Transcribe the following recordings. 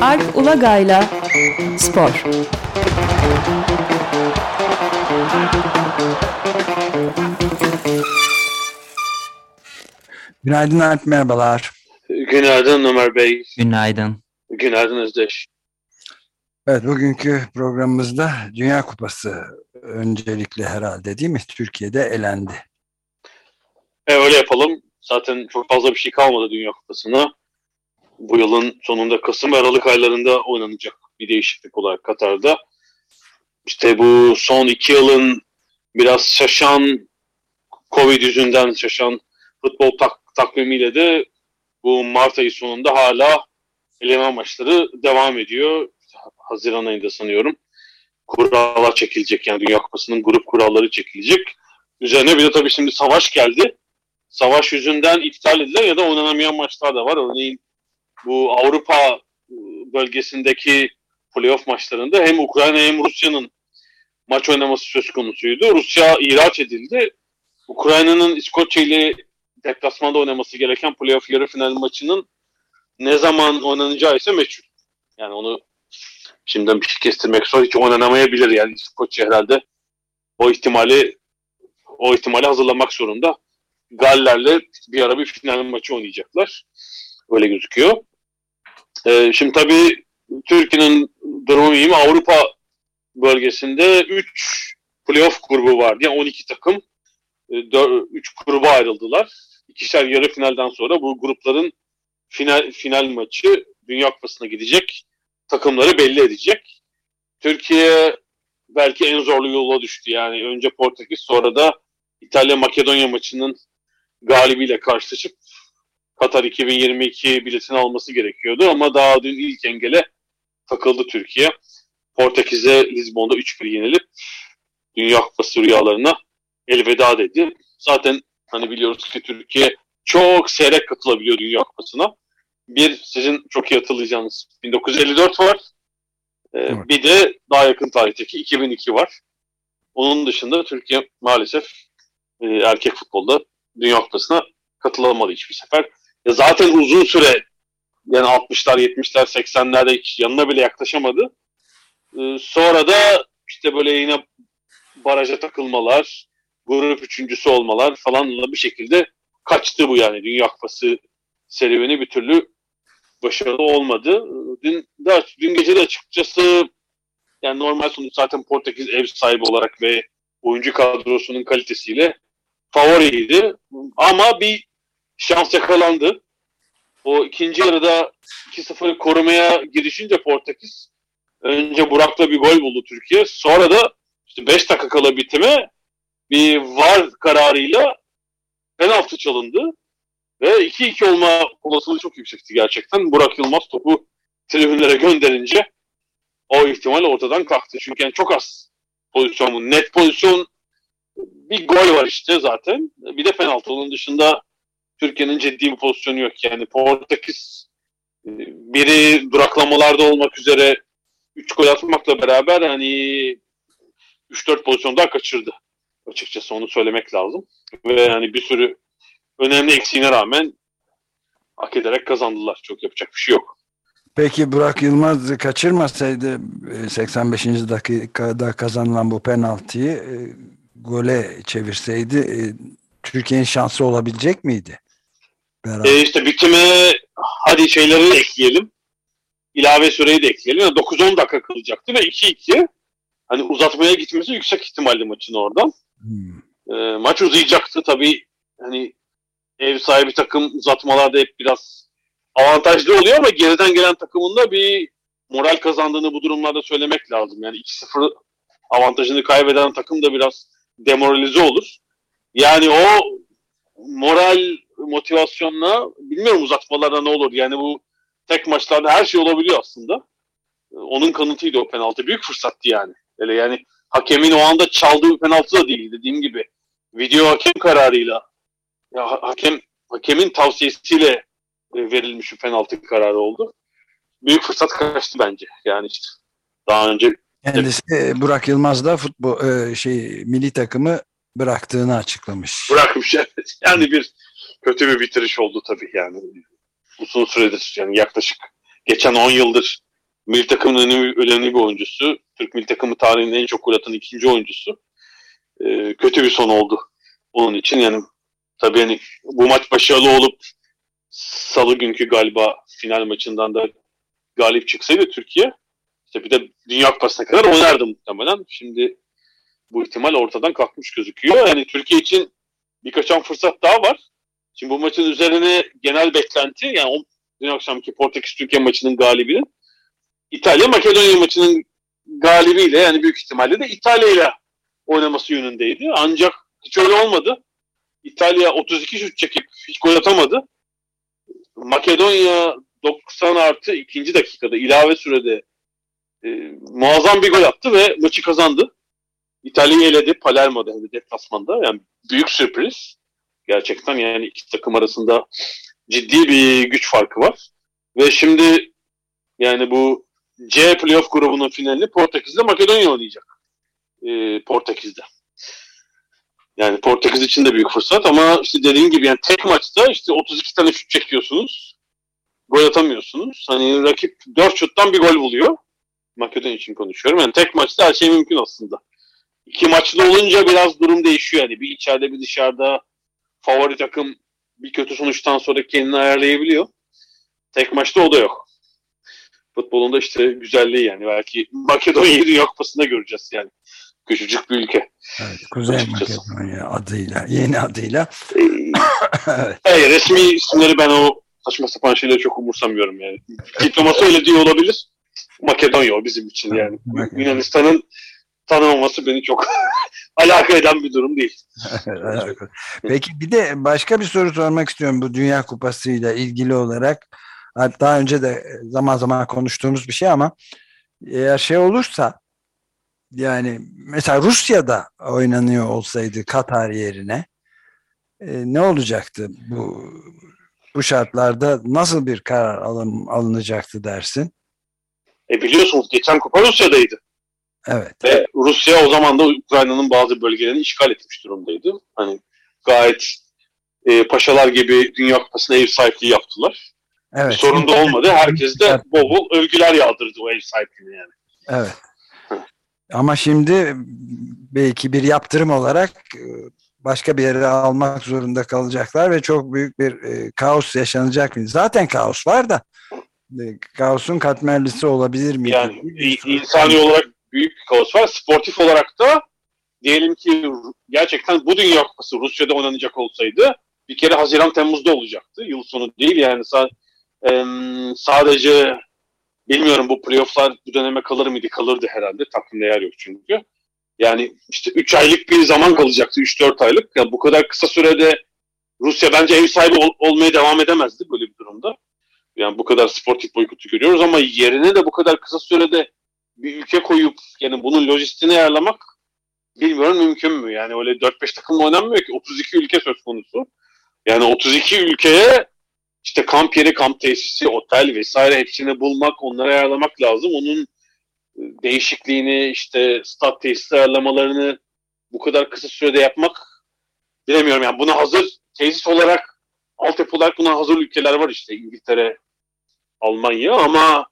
Alp Ulagay'la Spor Günaydın Alp, merhabalar. Günaydın Ömer Bey. Günaydın. Günaydın Özdeş. Evet, bugünkü programımızda Dünya Kupası öncelikle herhalde değil mi? Türkiye'de elendi. E, öyle yapalım. Zaten çok fazla bir şey kalmadı Dünya Kupası'na. Bu yılın sonunda Kasım ve Aralık aylarında oynanacak bir değişiklik olarak Katar'da. İşte bu son iki yılın biraz şaşan Covid yüzünden şaşan futbol tak takvimiyle de bu Mart ayı sonunda hala eleme maçları devam ediyor. Haziran ayında sanıyorum. Kurallar çekilecek yani Dünya Kupası'nın grup kuralları çekilecek. Üzerine bir de tabii şimdi savaş geldi. Savaş yüzünden iptal edilen ya da oynanamayan maçlar da var. Örneğin bu Avrupa bölgesindeki playoff maçlarında hem Ukrayna hem Rusya'nın maç oynaması söz konusuydu. Rusya ihraç edildi. Ukrayna'nın İskoçya ile deplasmanda oynaması gereken playoff yarı final maçının ne zaman oynanacağı ise meçhul. Yani onu şimdiden bir şey kestirmek zor. Hiç oynanamayabilir yani İskoçya herhalde o ihtimali o ihtimali hazırlamak zorunda. Galler'le bir ara bir final maçı oynayacaklar. Öyle gözüküyor. Ee, şimdi tabii Türkiye'nin durumu iyi mi? Avrupa bölgesinde 3 playoff grubu vardı. Yani 12 takım 3 e, gruba ayrıldılar. İkişer yarı finalden sonra bu grupların final, final maçı Dünya Kupası'na gidecek. Takımları belli edecek. Türkiye belki en zorlu yola düştü. Yani önce Portekiz sonra da İtalya-Makedonya maçının galibiyle karşılaşıp Katar 2022 biletini alması gerekiyordu ama daha dün ilk engele takıldı Türkiye. Portekiz'e Lizbon'da 3-1 yenilip Dünya Kupası rüyalarına elveda dedi. Zaten hani biliyoruz ki Türkiye çok seyrek katılabiliyor Dünya Kupası'na. Bir sizin çok iyi hatırlayacağınız 1954 var. Ee, evet. Bir de daha yakın tarihteki 2002 var. Onun dışında Türkiye maalesef e, erkek futbolda Dünya Kupası'na katılamadı hiçbir sefer. Ya zaten uzun süre yani 60'lar, 70'ler, 80'lerde hiç yanına bile yaklaşamadı. Ee, sonra da işte böyle yine baraja takılmalar, grup üçüncüsü olmalar falanla bir şekilde kaçtı bu yani Dünya Kupası serüveni bir türlü başarılı olmadı. Dün, de, dün gece de açıkçası yani normal sonuç zaten Portekiz ev sahibi olarak ve oyuncu kadrosunun kalitesiyle favoriydi. Ama bir şans yakalandı. O ikinci yarıda 2-0 korumaya girişince Portekiz önce Burak'la bir gol buldu Türkiye. Sonra da işte 5 dakika kala bitime bir var kararıyla penaltı çalındı. Ve 2-2 olma olasılığı çok yüksekti gerçekten. Burak Yılmaz topu tribünlere gönderince o ihtimal ortadan kalktı. Çünkü yani çok az pozisyon, net pozisyon bir gol var işte zaten. Bir de penaltı. Onun dışında Türkiye'nin ciddi bir pozisyonu yok. Yani Portekiz e, biri duraklamalarda olmak üzere 3 gol atmakla beraber hani 3-4 pozisyon daha kaçırdı. Açıkçası onu söylemek lazım. Ve yani bir sürü önemli eksiğine rağmen hak ederek kazandılar. Çok yapacak bir şey yok. Peki Burak Yılmaz kaçırmasaydı 85. E, dakikada kazanılan bu penaltıyı e, gole çevirseydi e, Türkiye'nin şansı olabilecek miydi? Beraber. E işte bitime hadi şeyleri de ekleyelim. İlave süreyi de ekleyelim. Yani 9-10 dakika kalacaktı ve 2-2 hani uzatmaya gitmesi yüksek ihtimalli maçın oradan. Hmm. E, maç uzayacaktı tabii. Hani ev sahibi takım uzatmalarda hep biraz avantajlı oluyor ama geriden gelen takımında bir moral kazandığını bu durumlarda söylemek lazım. Yani 2-0 avantajını kaybeden takım da biraz demoralize olur. Yani o moral motivasyonla bilmiyorum uzatmalarda ne olur. Yani bu tek maçlarda her şey olabiliyor aslında. Onun kanıtıydı o penaltı. Büyük fırsattı yani. Öyle yani hakemin o anda çaldığı bir penaltı da değil dediğim gibi. Video hakem kararıyla ya hakem hakemin tavsiyesiyle e, verilmiş bir penaltı kararı oldu. Büyük fırsat kaçtı bence. Yani işte daha önce Kendisi e, Burak Yılmaz da futbol e, şey milli takımı bıraktığını açıklamış. Bırakmış evet. Yani bir kötü bir bitiriş oldu tabii yani. uzun süredir yani yaklaşık geçen 10 yıldır milli takımın önemli, önemli bir oyuncusu. Türk milli takımı tarihinin en çok gol atan ikinci oyuncusu. Ee, kötü bir son oldu onun için. Yani tabii yani bu maç başarılı olup salı günkü galiba final maçından da galip çıksaydı Türkiye işte bir de Dünya Kupası'na kadar oynardı muhtemelen. Şimdi bu ihtimal ortadan kalkmış gözüküyor. Yani Türkiye için birkaç an fırsat daha var. Şimdi bu maçın üzerine genel beklenti yani o dün akşamki Portekiz Türkiye maçının galibinin İtalya Makedonya maçının galibiyle yani büyük ihtimalle de İtalya ile oynaması yönündeydi. Ancak hiç öyle olmadı. İtalya 32 şut çekip hiç gol atamadı. Makedonya 90 artı ikinci dakikada ilave sürede e, muazzam bir gol attı ve maçı kazandı. İtalya'yı eledi Palermo'da hem de deplasmanda. Yani büyük sürpriz. Gerçekten yani iki takım arasında ciddi bir güç farkı var. Ve şimdi yani bu C playoff grubunun finalini Portekiz'de Makedonya oynayacak. Ee, Portekiz'de. Yani Portekiz için de büyük fırsat ama işte dediğim gibi yani tek maçta işte 32 tane şut çekiyorsunuz. Gol atamıyorsunuz. Hani rakip 4 şuttan bir gol buluyor. Makedonya için konuşuyorum. Yani tek maçta her şey mümkün aslında. İki maçlı olunca biraz durum değişiyor. Yani bir içeride bir dışarıda favori takım bir kötü sonuçtan sonra kendini ayarlayabiliyor. Tek maçta o da yok. Futbolunda işte güzelliği yani. Belki Makedonya'yı Dünya Kupası'nda göreceğiz yani. Küçücük bir ülke. Evet, Kuzey Açıkçası. Makedonya adıyla, yeni adıyla. evet. Hayır, resmi isimleri ben o saçma sapan şeyleri çok umursamıyorum yani. Diploması öyle diyor olabilir. Makedonya o bizim için yani. Yunanistan'ın tanımaması beni çok alaka eden bir durum değil. Peki bir de başka bir soru sormak istiyorum bu Dünya Kupası ile ilgili olarak. Daha önce de zaman zaman konuştuğumuz bir şey ama eğer şey olursa yani mesela Rusya'da oynanıyor olsaydı Katar yerine e, ne olacaktı bu bu şartlarda nasıl bir karar alım, alınacaktı dersin? E biliyorsunuz geçen kupa Rusya'daydı. Evet. Ve Rusya o zaman da Ukrayna'nın bazı bölgelerini işgal etmiş durumdaydı. Hani gayet e, paşalar gibi Dünya Kupası'na ev sahipliği yaptılar. Evet. Bir sorun da olmadı. Herkes de bol bol övgüler yağdırdı o ev sahipliğine yani. Evet. Ama şimdi belki bir yaptırım olarak e, başka bir yere almak zorunda kalacaklar ve çok büyük bir e, kaos yaşanacak. Zaten kaos var da kaosun katmerlisi olabilir mi? Yani i- insani olarak büyük bir kaos var. Sportif olarak da diyelim ki gerçekten bu Dünya Kupası Rusya'da oynanacak olsaydı bir kere Haziran Temmuz'da olacaktı. Yıl sonu değil yani sadece bilmiyorum bu playofflar bu döneme kalır mıydı? Kalırdı herhalde. Takvimde yer yok çünkü. Yani işte 3 aylık bir zaman kalacaktı. 3-4 aylık. Yani bu kadar kısa sürede Rusya bence ev sahibi ol- olmaya devam edemezdi böyle bir durumda. Yani bu kadar sportif boykotu görüyoruz ama yerine de bu kadar kısa sürede bir ülke koyup yani bunun lojistiğini ayarlamak bilmiyorum mümkün mü? Yani öyle 4-5 takımla oynanmıyor ki 32 ülke söz konusu. Yani 32 ülkeye işte kamp yeri, kamp tesisi, otel vesaire hepsini bulmak, onları ayarlamak lazım. Onun e, değişikliğini, işte stat tesis ayarlamalarını bu kadar kısa sürede yapmak bilemiyorum. Yani buna hazır tesis olarak, altyapı olarak buna hazır ülkeler var işte İngiltere, Almanya ama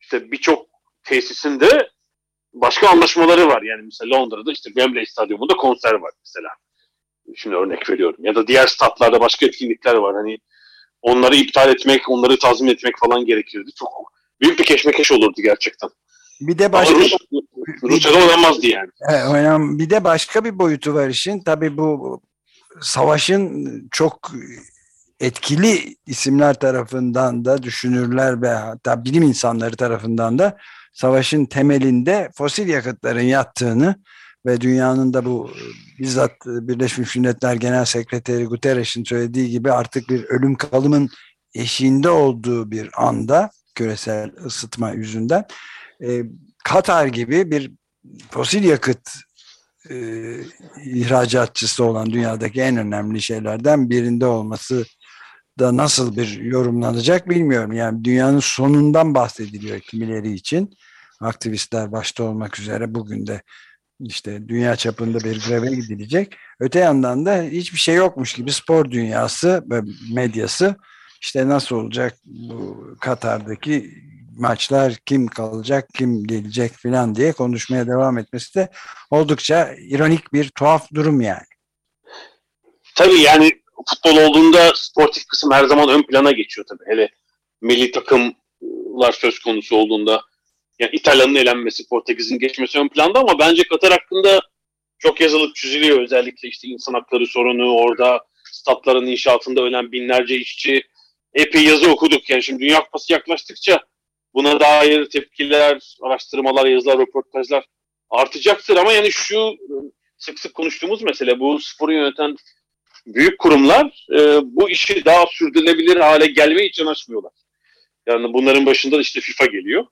işte birçok tesisin de başka anlaşmaları var. Yani mesela Londra'da işte Wembley Stadyumunda konser var mesela. Şimdi örnek veriyorum. Ya da diğer statlarda başka etkinlikler var. Hani onları iptal etmek, onları tazmin etmek falan gerekirdi. Çok büyük bir keşmekeş olurdu gerçekten. Bir de başka Rus, Rusya'da oynanmazdı yani. Önemli. bir de başka bir boyutu var işin. Tabii bu savaşın çok etkili isimler tarafından da düşünürler ve hatta bilim insanları tarafından da savaşın temelinde fosil yakıtların yattığını ve dünyanın da bu bizzat Birleşmiş Milletler Genel Sekreteri Guterres'in söylediği gibi artık bir ölüm kalımın eşiğinde olduğu bir anda küresel ısıtma yüzünden e, Katar gibi bir fosil yakıt e, ihracatçısı olan dünyadaki en önemli şeylerden birinde olması da nasıl bir yorumlanacak bilmiyorum. Yani dünyanın sonundan bahsediliyor kimileri için. Aktivistler başta olmak üzere bugün de işte dünya çapında bir greve gidilecek. Öte yandan da hiçbir şey yokmuş gibi spor dünyası ve medyası işte nasıl olacak bu Katar'daki maçlar kim kalacak kim gelecek filan diye konuşmaya devam etmesi de oldukça ironik bir tuhaf durum yani. Tabii yani futbol olduğunda sportif kısım her zaman ön plana geçiyor tabii. Hele milli takımlar söz konusu olduğunda yani İtalya'nın elenmesi, Portekiz'in geçmesi ön planda ama bence Katar hakkında çok yazılıp çiziliyor. Özellikle işte insan hakları sorunu, orada statların inşaatında ölen binlerce işçi. Epey yazı okuduk. Yani şimdi Dünya Kupası yaklaştıkça buna dair tepkiler, araştırmalar, yazılar, röportajlar artacaktır. Ama yani şu sık sık konuştuğumuz mesele bu sporu yöneten büyük kurumlar e, bu işi daha sürdürülebilir hale gelmeye hiç yanaşmıyorlar. Yani bunların başında işte FIFA geliyor.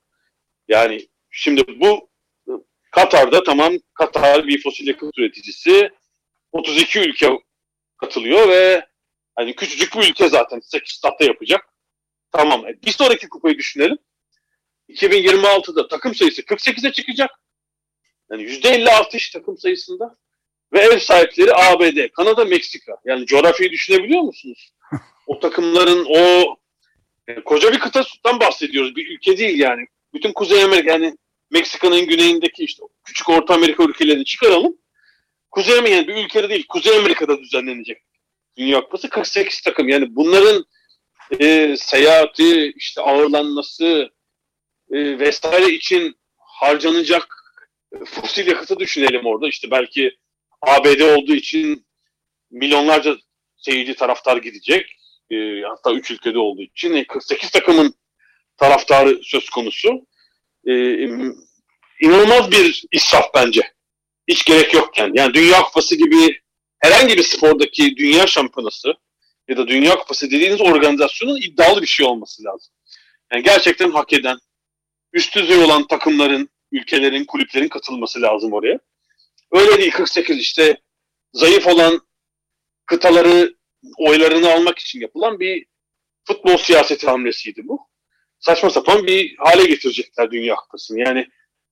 Yani şimdi bu Katar'da tamam Katar bir fosil yakıt üreticisi 32 ülke katılıyor ve hani küçücük bir ülke zaten 8 statta yapacak. Tamam. E, bir sonraki kupayı düşünelim. 2026'da takım sayısı 48'e çıkacak. Yani %50 artış takım sayısında. Ve ev sahipleri ABD, Kanada, Meksika. Yani coğrafyayı düşünebiliyor musunuz? O takımların o yani koca bir kıtadan bahsediyoruz. Bir ülke değil yani. Bütün Kuzey Amerika yani Meksika'nın güneyindeki işte küçük Orta Amerika ülkelerini çıkaralım. Kuzey Amerika yani bir ülkede değil, Kuzey Amerika'da düzenlenecek Dünya Kupası 48 takım. Yani bunların e, seyahati, işte ağırlanması e, vesaire için harcanacak fosil yakıtı düşünelim orada. İşte belki ABD olduğu için milyonlarca seyirci taraftar gidecek. E, hatta 3 ülkede olduğu için 48 e, takımın taraftarı söz konusu. E, inanılmaz bir israf bence. Hiç gerek yokken. Yani Dünya Kupası gibi herhangi bir spordaki dünya şampiyonası ya da Dünya Kupası dediğiniz organizasyonun iddialı bir şey olması lazım. Yani gerçekten hak eden, üst düzey olan takımların, ülkelerin, kulüplerin katılması lazım oraya. Öyle değil 48 işte zayıf olan kıtaları oylarını almak için yapılan bir futbol siyaseti hamlesiydi bu. Saçma sapan bir hale getirecekler Dünya Kupası'nı. Yani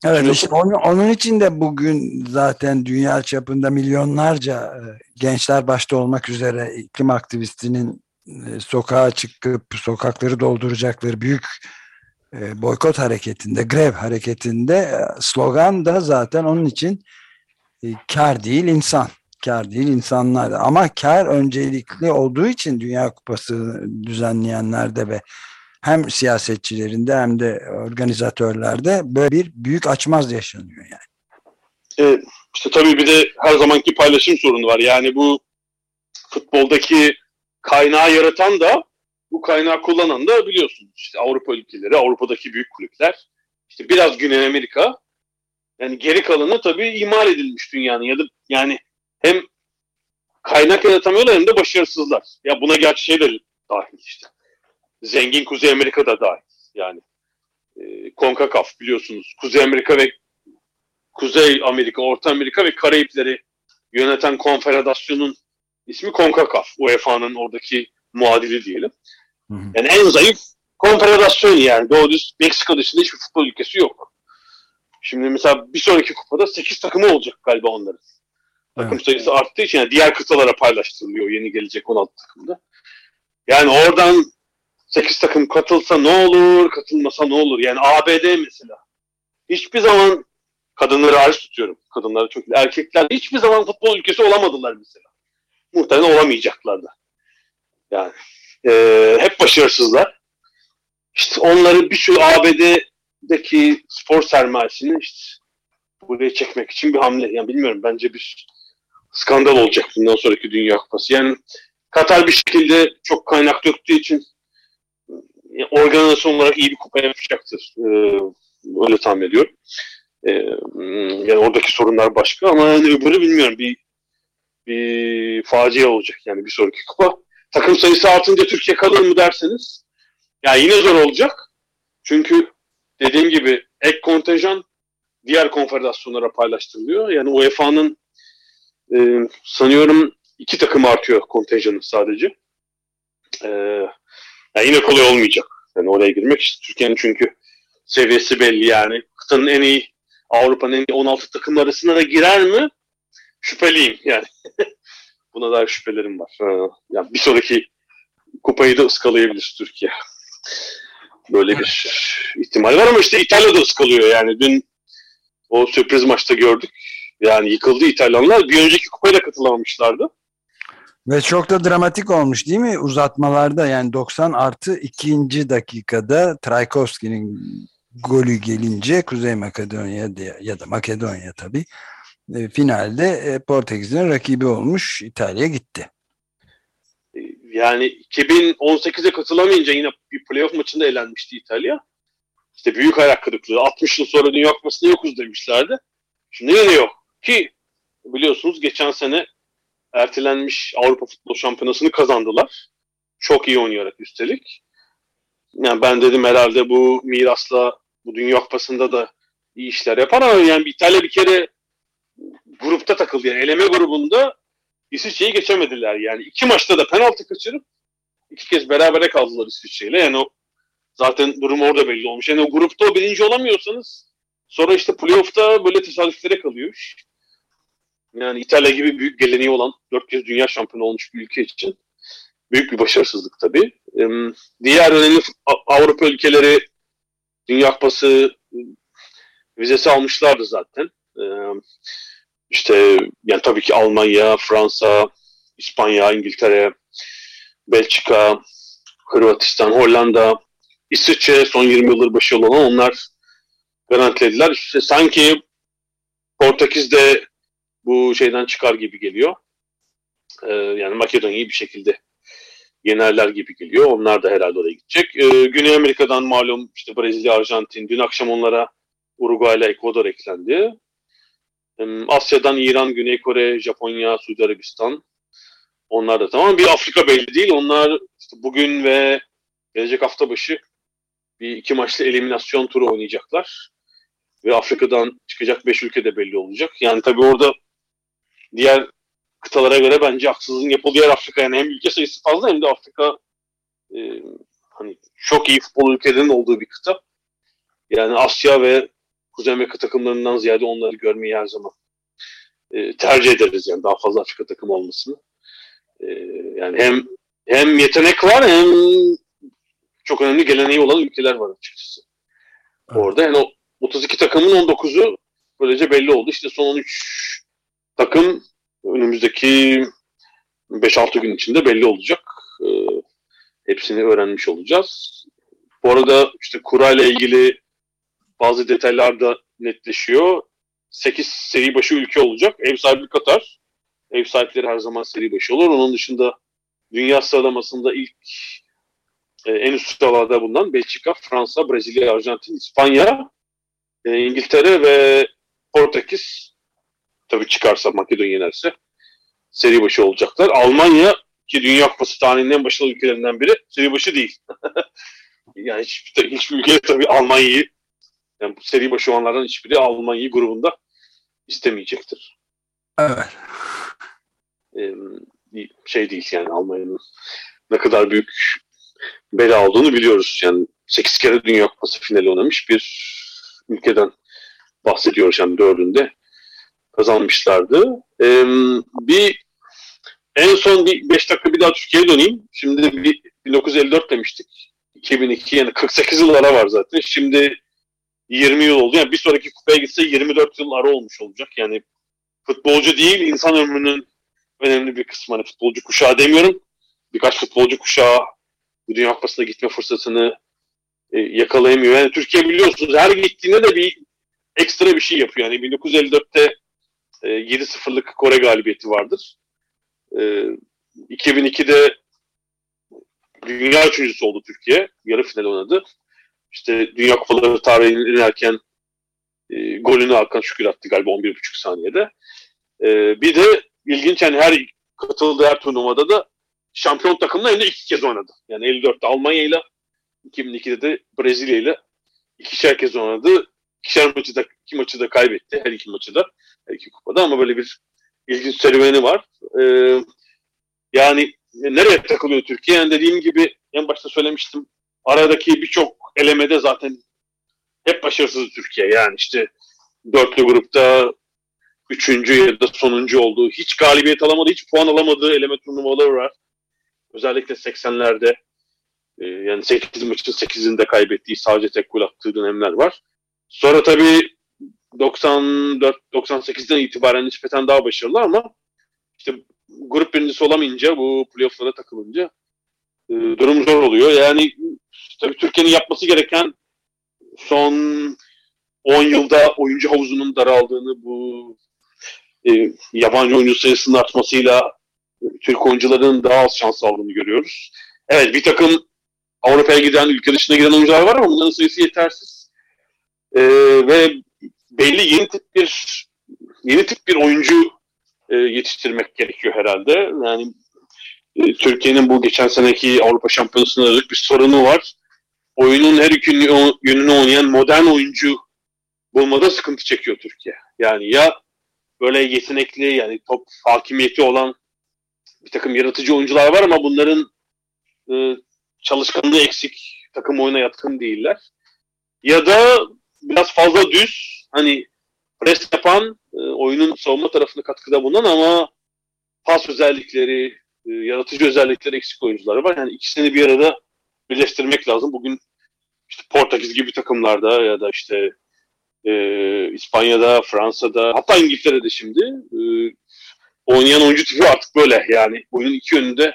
Evet işte onun, onun için de bugün zaten dünya çapında milyonlarca e, gençler başta olmak üzere iklim aktivistinin e, sokağa çıkıp sokakları dolduracakları büyük e, boykot hareketinde, grev hareketinde slogan da zaten onun için kar değil insan. Kar değil insanlar. Ama kar öncelikli olduğu için Dünya Kupası düzenleyenlerde ve hem siyasetçilerinde hem de organizatörlerde böyle bir büyük açmaz yaşanıyor yani. Evet, işte tabii bir de her zamanki paylaşım sorunu var. Yani bu futboldaki kaynağı yaratan da bu kaynağı kullanan da biliyorsunuz işte Avrupa ülkeleri, Avrupa'daki büyük kulüpler, işte biraz Güney Amerika. Yani geri kalanı tabii imal edilmiş dünyanın ya da yani hem kaynak yaratamıyorlar hem de başarısızlar. Ya buna gerçi şey de dahil işte zengin Kuzey Amerika'da dahil. Yani e, CONCACAF biliyorsunuz. Kuzey Amerika ve Kuzey Amerika, Orta Amerika ve Karayipleri yöneten konfederasyonun ismi CONCACAF. UEFA'nın oradaki muadili diyelim. Hı hı. Yani en zayıf konfederasyon yani. Doğru düz Meksika dışında hiçbir futbol ülkesi yok. Şimdi mesela bir sonraki kupada 8 takımı olacak galiba onların. Takım evet. sayısı arttığı için yani diğer kıtalara paylaştırılıyor yeni gelecek 16 takımda. Yani oradan 8 takım katılsa ne olur, katılmasa ne olur? Yani ABD mesela. Hiçbir zaman kadınları hariç tutuyorum. Kadınları çok erkekler hiçbir zaman futbol ülkesi olamadılar mesela. Muhtemelen olamayacaklar da. Yani e, hep başarısızlar. İşte onları bir sürü ABD'deki spor sermayesini işte buraya çekmek için bir hamle. Yani bilmiyorum bence bir skandal olacak bundan sonraki Dünya Kupası. Yani Katar bir şekilde çok kaynak döktüğü için organizasyon olarak iyi bir kupa yapacaktır. E, öyle tahmin ediyorum. E, yani oradaki sorunlar başka ama yani öbürü bilmiyorum. Bir, bir facia olacak yani bir sonraki kupa. Takım sayısı artınca Türkiye kalır mı derseniz yani yine zor olacak. Çünkü dediğim gibi ek kontenjan diğer konfederasyonlara paylaştırılıyor. Yani UEFA'nın e, sanıyorum iki takım artıyor kontenjanı sadece. E, yani yine kolay olmayacak. Yani oraya girmek işte Türkiye'nin çünkü seviyesi belli yani. Kıtanın en iyi Avrupa'nın en iyi 16 takım arasına da girer mi? Şüpheliyim yani. Buna dair şüphelerim var. Yani bir sonraki kupayı da ıskalayabilir Türkiye. Böyle bir ihtimal var ama işte İtalya da ıskalıyor yani. Dün o sürpriz maçta gördük. Yani yıkıldı İtalyanlar. Bir önceki kupaya da katılamamışlardı. Ve çok da dramatik olmuş değil mi uzatmalarda yani 90 artı ikinci dakikada Trajkovski'nin golü gelince Kuzey Makedonya ya da Makedonya tabii e, finalde e, Portekiz'in rakibi olmuş İtalya gitti. Yani 2018'e katılamayınca yine bir playoff maçında elenmişti İtalya. İşte büyük ayak kırıklığı. 60 yıl sonra Dünya Kupası'nda yokuz demişlerdi. Şimdi yine yok. Ki biliyorsunuz geçen sene ertelenmiş Avrupa Futbol Şampiyonası'nı kazandılar. Çok iyi oynayarak üstelik. Yani ben dedim herhalde bu mirasla bu Dünya Kupası'nda da iyi işler yapar ama yani İtalya bir kere grupta takıldı. Yani eleme grubunda İsviçre'yi geçemediler. Yani iki maçta da penaltı kaçırıp iki kez berabere kaldılar İsviçre'yle. Yani o zaten durum orada belli olmuş. Yani o grupta o birinci olamıyorsanız sonra işte playoff'ta böyle tesadüflere kalıyor. Yani İtalya gibi büyük geleneği olan dört kez dünya şampiyonu olmuş bir ülke için büyük bir başarısızlık tabii. Diğer önemli Avrupa ülkeleri Dünya Kupası vizesi almışlardı zaten. İşte yani tabii ki Almanya, Fransa, İspanya, İngiltere, Belçika, Hırvatistan, Hollanda, İsviçre son 20 yıldır başarılı olan onlar garantilediler. İşte sanki Portekiz de bu şeyden çıkar gibi geliyor. Ee, yani Makedonya'yı bir şekilde yenerler gibi geliyor. Onlar da herhalde oraya gidecek. Ee, Güney Amerika'dan malum işte Brezilya, Arjantin. Dün akşam onlara Uruguay ile Ekvador eklendi. Asya'dan İran, Güney Kore, Japonya, Suudi Arabistan. Onlar da tamam. Bir Afrika belli değil. Onlar işte bugün ve gelecek hafta başı bir iki maçlı eliminasyon turu oynayacaklar. Ve Afrika'dan çıkacak beş ülke de belli olacak. Yani tabii orada diğer kıtalara göre bence haksızlığın yapıldığı yer Afrika. Yani hem ülke sayısı fazla hem de Afrika e, hani çok iyi futbol ülkelerinin olduğu bir kıta. Yani Asya ve Kuzey Amerika takımlarından ziyade onları görmeyi her zaman e, tercih ederiz yani daha fazla Afrika takımı olmasını. E, yani hem hem yetenek var hem çok önemli geleneği olan ülkeler var açıkçası. Orada yani o 32 takımın 19'u böylece belli oldu. İşte son 13 takım önümüzdeki 5-6 gün içinde belli olacak. E, hepsini öğrenmiş olacağız. Bu arada işte kura ile ilgili bazı detaylar da netleşiyor. 8 seri başı ülke olacak. Ev sahibi Katar. Ev sahipleri her zaman seri başı olur. Onun dışında dünya sıralamasında ilk e, en üst sıralarda bulunan Belçika, Fransa, Brezilya, Arjantin, İspanya, e, İngiltere ve Portekiz tabii çıkarsa Makedonya yenerse seri başı olacaklar. Almanya ki Dünya Kupası tarihinin en başarılı ülkelerinden biri seri başı değil. yani hiçbir, hiçbir ülke tabii Almanya'yı yani bu seri başı olanlardan hiçbiri Almanya'yı grubunda istemeyecektir. Evet. Ee, şey değil yani Almanya'nın ne kadar büyük bela olduğunu biliyoruz. Yani 8 kere Dünya Kupası finali oynamış bir ülkeden bahsediyoruz yani dördünde kazanmışlardı. Ee, bir en son bir 5 dakika bir daha Türkiye'ye döneyim. Şimdi bir 1954 demiştik. 2002 yani 48 yıl ara var zaten. Şimdi 20 yıl oldu. Yani bir sonraki kupaya gitse 24 yıl ara olmuş olacak. Yani futbolcu değil insan ömrünün önemli bir kısmı. Hani futbolcu kuşağı demiyorum. Birkaç futbolcu kuşağı bu Dünya Kupası'na gitme fırsatını e, yakalayamıyor. Yani Türkiye biliyorsunuz her gittiğinde de bir ekstra bir şey yapıyor. Yani 1954'te e, 7-0'lık Kore galibiyeti vardır. E, 2002'de dünya üçüncüsü oldu Türkiye. Yarı final oynadı. İşte Dünya Kupaları tarihinin en erken e, golünü Hakan Şükür attı galiba 11,5 saniyede. E, bir de ilginç yani her katıldığı her turnuvada da şampiyon takımla hem de iki kez oynadı. Yani 54'te Almanya ile 2002'de de Brezilya ile ikişer kez oynadı. İkişer maçı da, iki maçı da kaybetti. Her iki maçı da. Her iki kupada ama böyle bir ilginç serüveni var. Ee, yani nereye takılıyor Türkiye? Yani dediğim gibi en başta söylemiştim. Aradaki birçok elemede zaten hep başarısız Türkiye. Yani işte dörtlü grupta üçüncü ya da sonuncu olduğu, hiç galibiyet alamadığı, hiç puan alamadığı eleme turnuvaları var. özellikle 80'lerde e, yani 8 maçın 8'inde kaybettiği sadece tek gol attığı dönemler var. Sonra tabii 94-98'den itibaren nispeten daha başarılı ama işte grup birincisi olamayınca bu playoff'lara takılınca e, durum zor oluyor. Yani tabii Türkiye'nin yapması gereken son 10 yılda oyuncu havuzunun daraldığını bu e, yabancı oyuncu sayısının artmasıyla Türk oyuncuların daha az şans aldığını görüyoruz. Evet bir takım Avrupa'ya giden, ülke dışına giden oyuncular var ama bunların sayısı yetersiz. E, ve belli yeni tip bir yeni tip bir oyuncu e, yetiştirmek gerekiyor herhalde. Yani e, Türkiye'nin bu geçen seneki Avrupa Şampiyonası'nda bir sorunu var. Oyunun her iki yönünü oynayan modern oyuncu bulmada sıkıntı çekiyor Türkiye. Yani ya böyle yetenekli yani top hakimiyeti olan bir takım yaratıcı oyuncular var ama bunların e, çalışkanlığı eksik, takım oyuna yatkın değiller. Ya da biraz fazla düz, hani pres yapan, e, oyunun savunma tarafına katkıda bulunan ama pas özellikleri, e, yaratıcı özellikleri eksik oyuncular var. Yani ikisini bir arada birleştirmek lazım. Bugün işte Portekiz gibi takımlarda ya da işte e, İspanya'da, Fransa'da hatta İngiltere'de şimdi e, oynayan oyuncu tipi artık böyle yani oyunun iki yönünde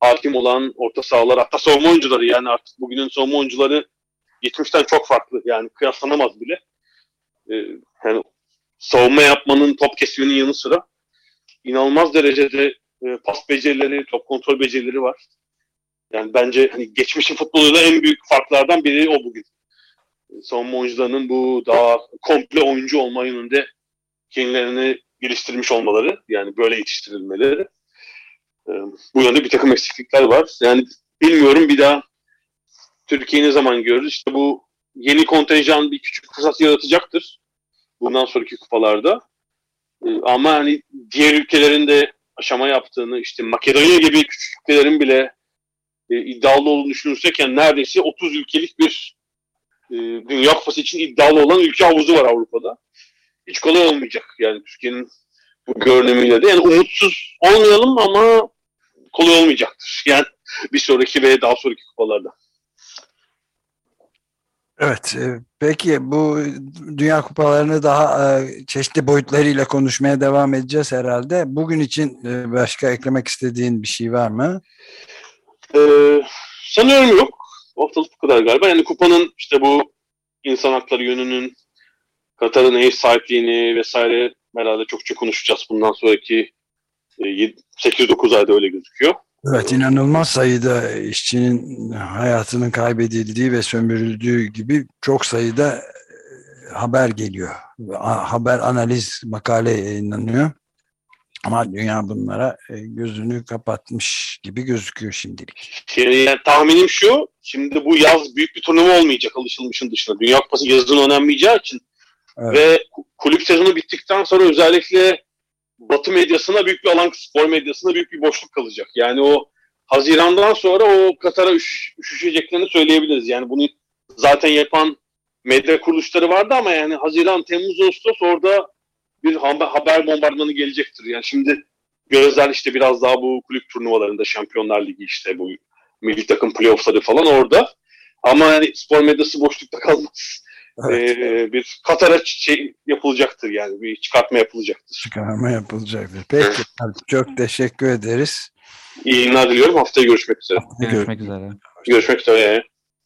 hakim olan orta sahalar hatta savunma oyuncuları yani artık bugünün savunma oyuncuları 70'ten çok farklı yani kıyaslanamaz bile. E, yani savunma yapmanın top kesmenin yanı sıra inanılmaz derecede e, pas becerileri, top kontrol becerileri var. Yani bence hani geçmişin futboluyla en büyük farklardan biri o bugün savunma oyuncularının bu daha komple oyuncu olma yönünde kendilerini geliştirmiş olmaları yani böyle yetiştirilmeleri e, bu yönde bir takım eksiklikler var. Yani bilmiyorum bir daha Türkiye ne zaman görürüz? İşte bu yeni kontenjan bir küçük fırsat yaratacaktır. Bundan sonraki kupalarda. E, ama hani diğer ülkelerin de aşama yaptığını işte Makedonya gibi küçük ülkelerin bile e, iddialı olduğunu düşünürsek neredeyse 30 ülkelik bir e, Dünya Kupası için iddialı olan ülke havuzu var Avrupa'da. Hiç kolay olmayacak yani Türkiye'nin bu görünümüyle de. Yani umutsuz olmayalım ama kolay olmayacaktır. Yani bir sonraki ve daha sonraki kupalarda. Evet, e, peki bu Dünya Kupalarını daha e, çeşitli boyutlarıyla konuşmaya devam edeceğiz herhalde. Bugün için e, başka eklemek istediğin bir şey var mı? Ee, sanıyorum yok. Bu haftalık bu kadar galiba. Yani kupanın işte bu insan hakları yönünün Katar'ın ev sahipliğini vesaire herhalde çokça konuşacağız bundan sonraki 8-9 ayda öyle gözüküyor. Evet inanılmaz sayıda işçinin hayatının kaybedildiği ve sömürüldüğü gibi çok sayıda e, haber geliyor. Haber analiz makale yayınlanıyor. Ama dünya bunlara e, gözünü kapatmış gibi gözüküyor şimdilik. Yani, yani tahminim şu, şimdi bu yaz büyük bir turnuva olmayacak alışılmışın dışında. Dünya Kupası yazın oynanmayacağı için. Evet. Ve kulüp sezonu bittikten sonra özellikle Batı medyasına büyük bir alan, spor medyasına büyük bir boşluk kalacak. Yani o Haziran'dan sonra o Katar'a üş, üşüşeceklerini söyleyebiliriz. Yani bunu zaten yapan medya kuruluşları vardı ama yani Haziran, Temmuz, Ağustos orada bir haber bombardımanı gelecektir. Yani şimdi gözler işte biraz daha bu kulüp turnuvalarında Şampiyonlar Ligi işte bu milli takım playoffları falan orada. Ama yani spor medyası boşlukta kalmaz. Evet. Ee, bir Katar'a şey yapılacaktır yani bir çıkartma yapılacaktır. Çıkarma yapılacaktır. Peki çok teşekkür ederiz. İyi günler diliyorum. Haftaya görüşmek üzere. Görüşmek üzere. Görüşmek üzere.